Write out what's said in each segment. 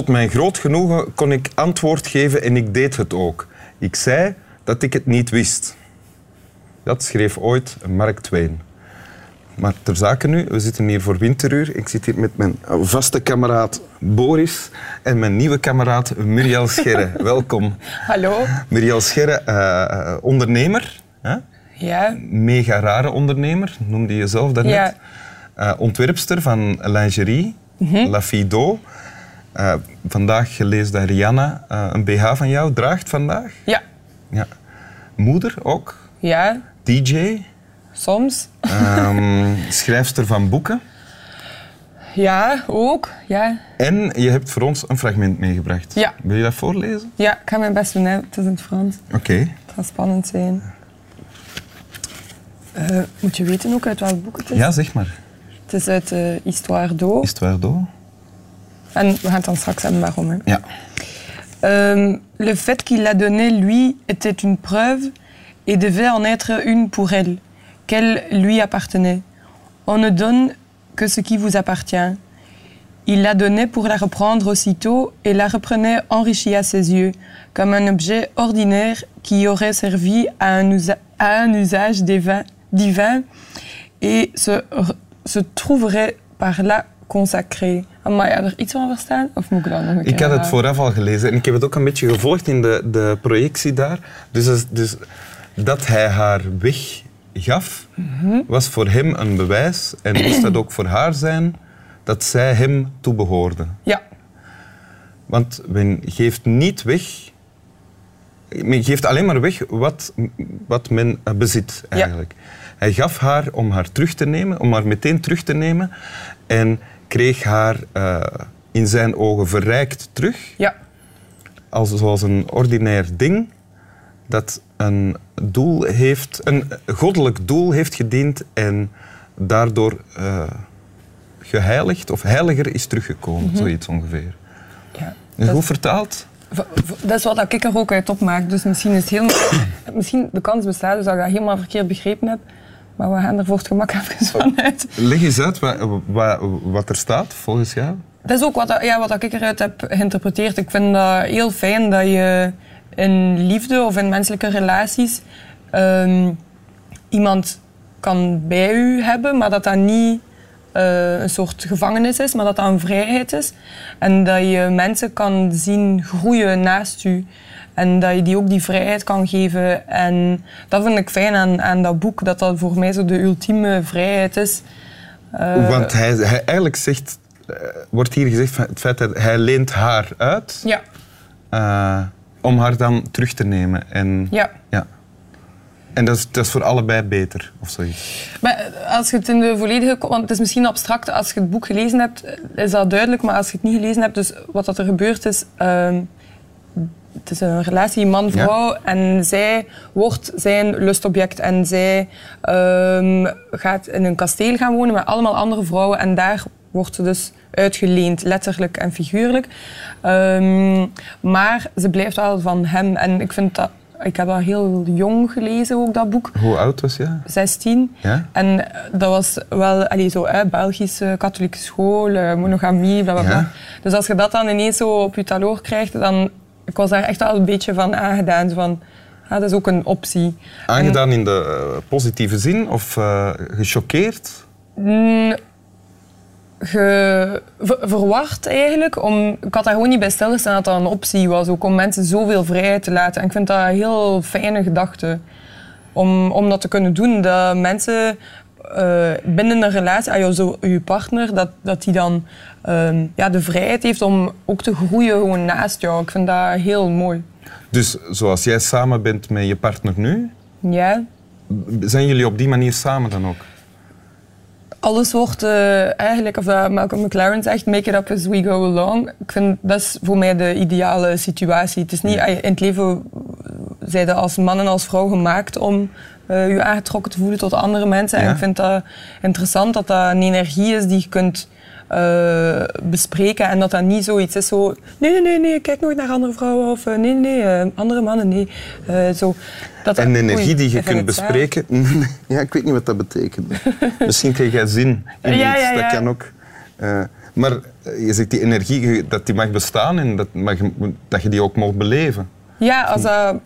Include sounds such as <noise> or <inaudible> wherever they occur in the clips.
Tot mijn groot genoegen kon ik antwoord geven en ik deed het ook. Ik zei dat ik het niet wist. Dat schreef ooit Mark Twain. Maar ter zake nu, we zitten hier voor Winteruur. Ik zit hier met mijn vaste kameraad Boris en mijn nieuwe kameraad Muriel Scherre. <laughs> Welkom. Hallo. Muriel Scherre, eh, ondernemer. Hè? Ja. Mega rare ondernemer, noemde je jezelf daarnet. Ja. Eh, ontwerpster van lingerie, La Fido. Eh, vandaag gelezen dat Rihanna eh, een BH van jou draagt vandaag. Ja. Ja. Moeder ook, Ja. DJ, Soms. ehm, <laughs> schrijfster van boeken. Ja, ook. Ja. En je hebt voor ons een fragment meegebracht. Ja. Wil je dat voorlezen? Ja, ik ga mijn best doen. Hè. Het is in het Frans. Oké. Het gaat spannend zijn. Eh, moet je weten ook uit welk boek het is? Ja, zeg maar. Het is uit Histoire d'eau. Waar, Do? En we gaan het dan straks hebben waarom. Hè. Ja. Euh, le fait qu'il l'a donné, lui, était une preuve et devait en être une pour elle, qu'elle lui appartenait. On ne donne que ce qui vous appartient. Il la donnait pour la reprendre aussitôt et la reprenait enrichie à ses yeux, comme un objet ordinaire qui aurait servi à un, usa- à un usage divin, divin et se, se trouverait par là consacré. Maar ja, er iets van verstaan? Of moet ik dat nog een keer Ik had het vooraf al gelezen en ik heb het ook een beetje gevolgd in de, de projectie daar. Dus, dus dat hij haar weggaf, was voor hem een bewijs en moest dat ook voor haar zijn dat zij hem toebehoorde. Ja, Want men geeft niet weg, men geeft alleen maar weg wat, wat men bezit eigenlijk. Hij gaf haar om haar terug te nemen, om haar meteen terug te nemen en kreeg haar eh, in zijn ogen verrijkt terug ja, als, zoals een ordinair ding dat een doel heeft, een goddelijk doel heeft gediend en daardoor eh, geheiligd of heiliger is teruggekomen, zoiets ongeveer. ja. Is Dat, goed vertaald? dat is wat ik er ook uit opmaak. Dus misschien is helemaal... <coughs> misschien de kans bestaat dus dat ik dat helemaal verkeerd begrepen heb. Maar we gaan er voor het gemak even vanuit. Leg eens uit wat, wat, wat er staat volgens jou. Dat is ook wat, ja, wat ik eruit heb geïnterpreteerd. Ik vind dat heel fijn dat je in liefde of in menselijke relaties ehm, iemand kan bij u hebben, maar dat dat niet eh, een soort gevangenis is, maar dat dat een vrijheid is. En dat je mensen kan zien groeien naast u. En dat je die ook die vrijheid kan geven. En dat vind ik fijn aan, aan dat boek, dat dat voor mij zo de ultieme vrijheid is. Eh, Want hij, hij eigenlijk zegt, eh, wordt hier gezegd van het feit dat hij leent haar uit ja, eh, om haar dan terug te nemen. En, ja. ja. En dat is, dat is voor allebei beter, of zoiets. Maar als je het in de volledige... Want het is misschien abstract, als je het boek gelezen hebt, is dat duidelijk. Maar als je het niet gelezen hebt, dus wat dat er gebeurt is... ehm, het is een relatie man-vrouw en zij wordt zijn lustobject. En zij ehm, gaat in een kasteel gaan wonen met allemaal andere vrouwen. En daar wordt ze dus uitgeleend, letterlijk en figuurlijk. Ehm, maar ze blijft wel van hem. En ik vind dat... Ik heb dat heel jong gelezen, ook dat boek. Hoe oud was jij? 16. Ja? En dat was wel allee, zo, hè, Belgische katholieke school, eh, monogamie, bla bla bla. Ja. Dus als je dat dan ineens zo op je taloor krijgt, dan... Ik was daar echt wel een beetje van aangedaan. Van, ah, dat is ook een optie. Aangedaan in de eh, positieve zin of eh, gechoqueerd? Mm, ge, ver- verward eigenlijk. Om, ik had daar gewoon niet bij stilgestaan dat dat een optie was. Ook om mensen zoveel vrijheid te laten. En ik vind dat een heel fijne gedachte. Om, om dat te kunnen doen. Dat mensen eh, binnen een relatie, ah, jou, zo, je partner, dat, dat die dan ehm, ja, de vrijheid heeft om ook te groeien gewoon naast jou. Ik vind dat heel mooi. Dus zoals jij samen bent met je partner nu, Ja. zijn jullie op die manier samen dan ook? Alles wordt eh, eigenlijk, of dat Malcolm McLaren zegt, make it up as we go along. Ik vind dat is voor mij de ideale situatie. Het is niet, in het leven zijn je als man en als vrouw gemaakt om eh, je aangetrokken te voelen tot andere mensen. Ja. En ik vind dat interessant dat dat een energie is die je kunt eh, bespreken en dat dat niet zoiets is zo nee, nee, nee, nee kijk nooit naar andere vrouwen of eh, nee, nee, nee, andere mannen, nee. Eh, zo, dat dat- En energie Oei, die je kunt bespreken. <laughs> Ja, ik weet niet wat dat betekent. <laughs> Misschien krijg jij zin in Ja, iets. ja, Dat kan ook. Maar je zegt die energie, dat die mag bestaan en dat, mag, dat je die ook mag beleven. Ja, als dat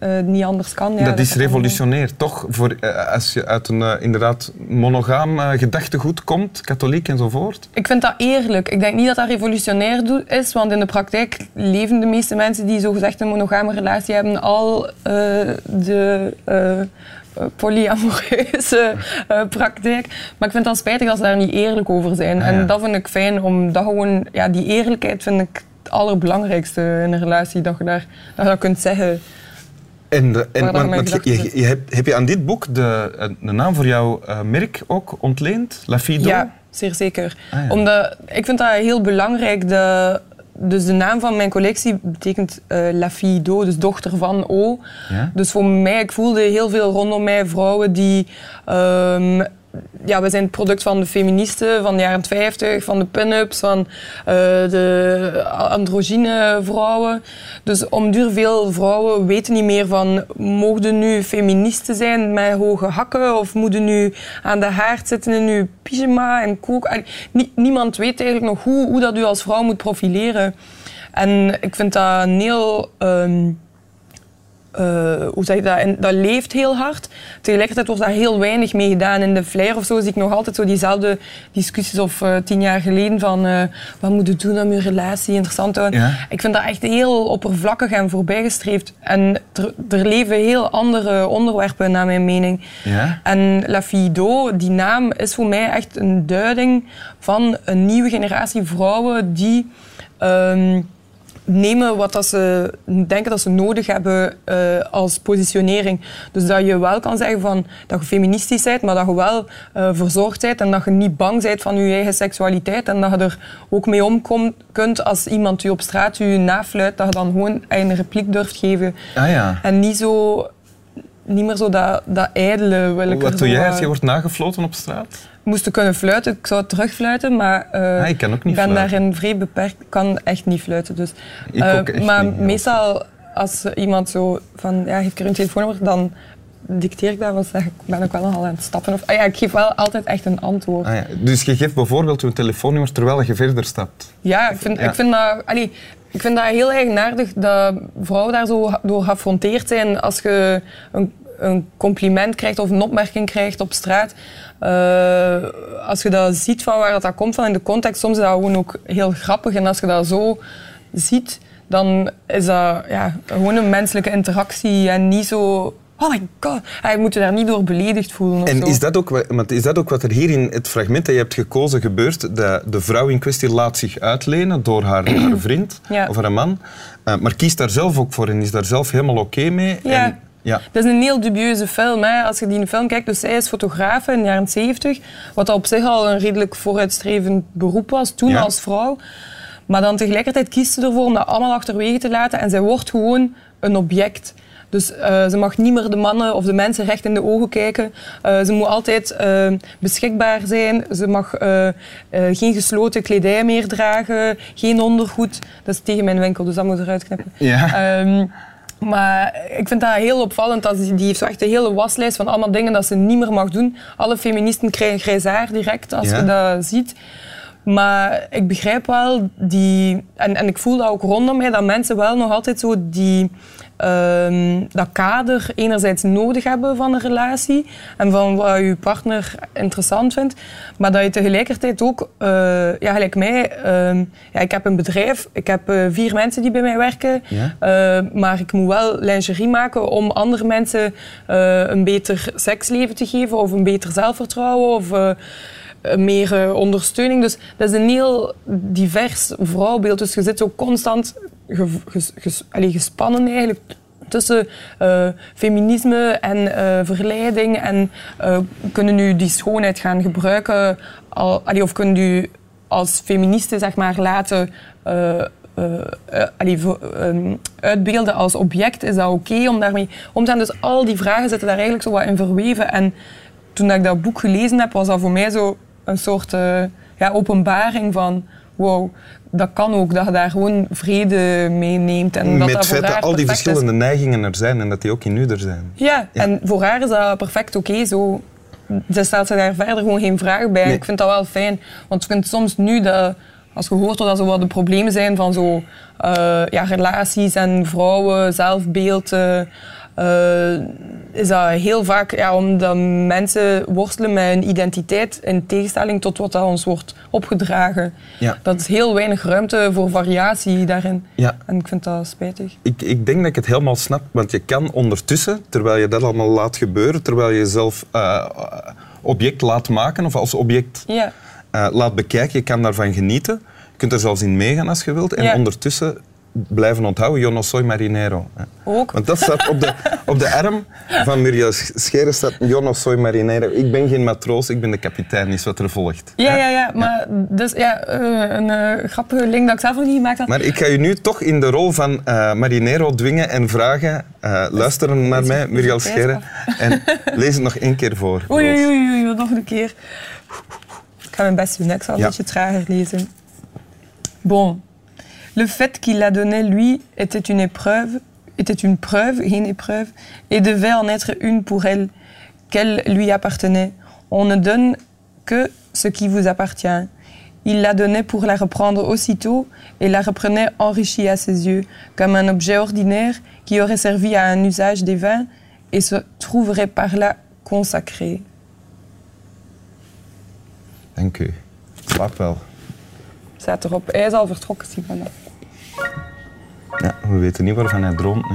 uh, niet anders kan. Ja, dat, is revolutionair, toch? Voor, uh, als je uit een uh, inderdaad monogaam gedachtegoed komt, katholiek enzovoort? Ik vind dat eerlijk. Ik denk niet dat dat revolutionair is, want in de praktijk leven de meeste mensen die zogezegd een monogame relatie hebben al de polyamoreuze uh, praktijk. Maar ik vind het spijtig dat ze daar niet eerlijk over zijn. En dat vind ik fijn, omdat gewoon... Ja, die eerlijkheid vind ik het allerbelangrijkste in een relatie. Dat je, daar, dat je dat kunt zeggen. En, en je, je, hebt, heb je aan dit boek de, de naam voor jouw uh, merk ook ontleend? La Fido? Ja, zeer zeker. Ah, ja. Omdat, ik vind dat heel belangrijk. De, dus de naam van mijn collectie betekent uh, La Fille d'O, dus dochter van O. Ja? Dus voor mij, ik voelde heel veel rondom mij vrouwen die um, ja, we zijn het product van de feministen van de jaren 50, van de pin-ups, van uh, de androgyne vrouwen. Dus om duur veel vrouwen weten niet meer van mogen nu feministen zijn met hoge hakken of moeten nu aan de haard zitten in uw pyjama en kook. niemand weet eigenlijk nog hoe, hoe dat u als vrouw moet profileren. En ik vind dat een heel... Um, uh, hoe zeg je dat? En dat leeft heel hard. Tegelijkertijd wordt daar heel weinig mee gedaan. In de Flair of zo zie ik nog altijd zo diezelfde discussies of uh, tien jaar geleden van uh, wat moet je doen om je relatie interessant te houden. Ik vind dat echt heel oppervlakkig en voorbijgestreefd. En er, er leven heel andere onderwerpen naar mijn mening. Ja? En La Fido, die naam, is voor mij echt een duiding van een nieuwe generatie vrouwen die... Um, nemen wat dat ze denken dat ze nodig hebben uh, als positionering. Dus dat je wel kan zeggen van, dat je feministisch bent, maar dat je wel uh, verzorgd bent en dat je niet bang bent van je eigen seksualiteit en dat je er ook mee om kunt als iemand je op straat je nafluit, dat je dan gewoon een repliek durft geven. Ah, ja. En niet zo niet meer zo dat, dat ijdele. Wil Wat doe jij als je wordt nagefloten op straat? moesten kunnen fluiten. Ik zou terugfluiten, maar uh, ah, ik kan ook niet ben daarin vrij beperkt. Ik kan echt niet fluiten. Dus. Ik ook eh, echt maar niet, meestal als iemand zo van, ja, geef ik er een telefoonnummer, dan dicteer ik dat zeg ik ben ook wel nogal aan het stappen. Of, ah, ja, ik geef wel altijd echt een antwoord. Ah, ja. Dus je geeft bijvoorbeeld een telefoonnummer terwijl je verder stapt? Ja, ik vind, Ik vind dat... Allee, ik vind dat heel eigenaardig dat vrouwen daar zo door geaffronteerd zijn als je een, een compliment krijgt of een opmerking krijgt op straat. Uh, als je dat ziet van waar dat, dat komt van in de context, soms is dat gewoon ook heel grappig. En als je dat zo ziet, dan is dat ja, gewoon een menselijke interactie en niet zo oh my god, hij moet je daar niet door beledigd voelen. en. Is, dat ook, is dat ook wat er hier in het fragment dat je hebt gekozen gebeurt? De, de vrouw in kwestie laat zich uitlenen door haar, <clears throat> haar vriend of haar man, uh, maar kiest daar zelf ook voor en is daar zelf helemaal oké okay mee. Ja. En ja. Dat is een heel dubieuze film. Hè. Als je die film kijkt, dus zij is fotograaf in de jaren 70, wat op zich al een redelijk vooruitstrevend beroep was, toen als vrouw. Maar dan tegelijkertijd kiest ze ervoor om dat allemaal achterwege te laten en zij wordt gewoon een object. Dus uh, ze mag niet meer de mannen of de mensen recht in de ogen kijken. Uh, ze moet altijd uh, beschikbaar zijn. Ze mag geen gesloten kledij meer dragen, geen ondergoed. Dat is tegen mijn winkel, dus dat moet eruit knippen. Ja. Um, maar ik vind dat heel opvallend. Dat die heeft zo echt een hele waslijst van allemaal dingen dat ze niet meer mag doen. Alle feministen krijgen grijs haar direct als je dat ziet. Maar ik begrijp wel die... En, en ik voel dat ook rondom mij, dat mensen wel nog altijd zo die um, dat kader enerzijds nodig hebben van een relatie en van wat je partner interessant vindt, maar dat je tegelijkertijd ook, uh, ja, gelijk mij, uh, ja, ik heb een bedrijf, ik heb uh, vier mensen die bij mij werken, ja? Eh, maar ik moet wel lingerie maken om andere mensen een beter seksleven te geven of een beter zelfvertrouwen of meer ondersteuning. Dus dat is een heel divers vrouwbeeld. Dus je zit ook constant gespannen eigenlijk tussen uh, feminisme en uh, verleiding en uh, kunnen u die schoonheid gaan gebruiken al, of kunnen u als feministe zeg maar laten um, uitbeelden als object, is dat oké om daarmee om te gaan? Dus al die vragen zitten daar eigenlijk zo wat in verweven en toen ik dat boek gelezen heb, was dat voor mij zo een soort ja, openbaring van wow, dat kan ook, dat je daar gewoon vrede mee neemt. En dat Met dat voor haar al die verschillende is. neigingen er zijn en dat die ook in u er zijn. Ja, ja. en voor haar is dat perfect oké okay, zo. ze stelt zich daar verder gewoon geen vraag bij. Nee. Ik vind dat wel fijn. Want ik vind soms nu dat, als je hoort dat er wat de problemen zijn van zo, eh, ja, relaties en vrouwen, zelfbeeld, eh, is dat heel vaak ja, omdat mensen worstelen met hun identiteit in tegenstelling tot wat dat ons wordt opgedragen. Ja. Dat is heel weinig ruimte voor variatie daarin. Ja. En ik vind dat spijtig. Ik, ik denk dat ik het helemaal snap, want je kan ondertussen, terwijl je dat allemaal laat gebeuren, terwijl je jezelf eh, object laat maken of als object Ja. eh, laat bekijken, je kan daarvan genieten. Je kunt er zelfs in meegaan als je wilt. En ondertussen blijven onthouden, yo no soy marinero. Ook. Want dat staat op de, op de arm van Muriel Scheren staat yo no soy marinero. Ik ben geen matroos, ik ben de kapitein, is wat er volgt. Ja, ja, ja. Maar dus, ja, eh, een eh, grappige link dat ik zelf nog niet gemaakt had. Maar ik ga je nu toch in de rol van eh, Marinero dwingen en vragen. eh luisteren naar mij, Muriel het Scheren. En lees het nog één keer voor. Oei, oei, oei, oei, nog een keer. Ik ga mijn best doen, ik zal een Ja. beetje trager lezen. Bon. Le fait qu'il la donnait, lui, était une épreuve, était une preuve, geen épreuve, et devait en être une pour elle, qu'elle lui appartenait. On ne donne que ce qui vous appartient. Il la donnait pour la reprendre aussitôt et la reprenait enrichie à ses yeux, comme un objet ordinaire qui aurait servi à un usage divin et se trouverait par là consacré. Dank u. Slaap Staat erop. Hij is al vertrokken, Sibana. Ja, we weten niet waarvan hij droomt.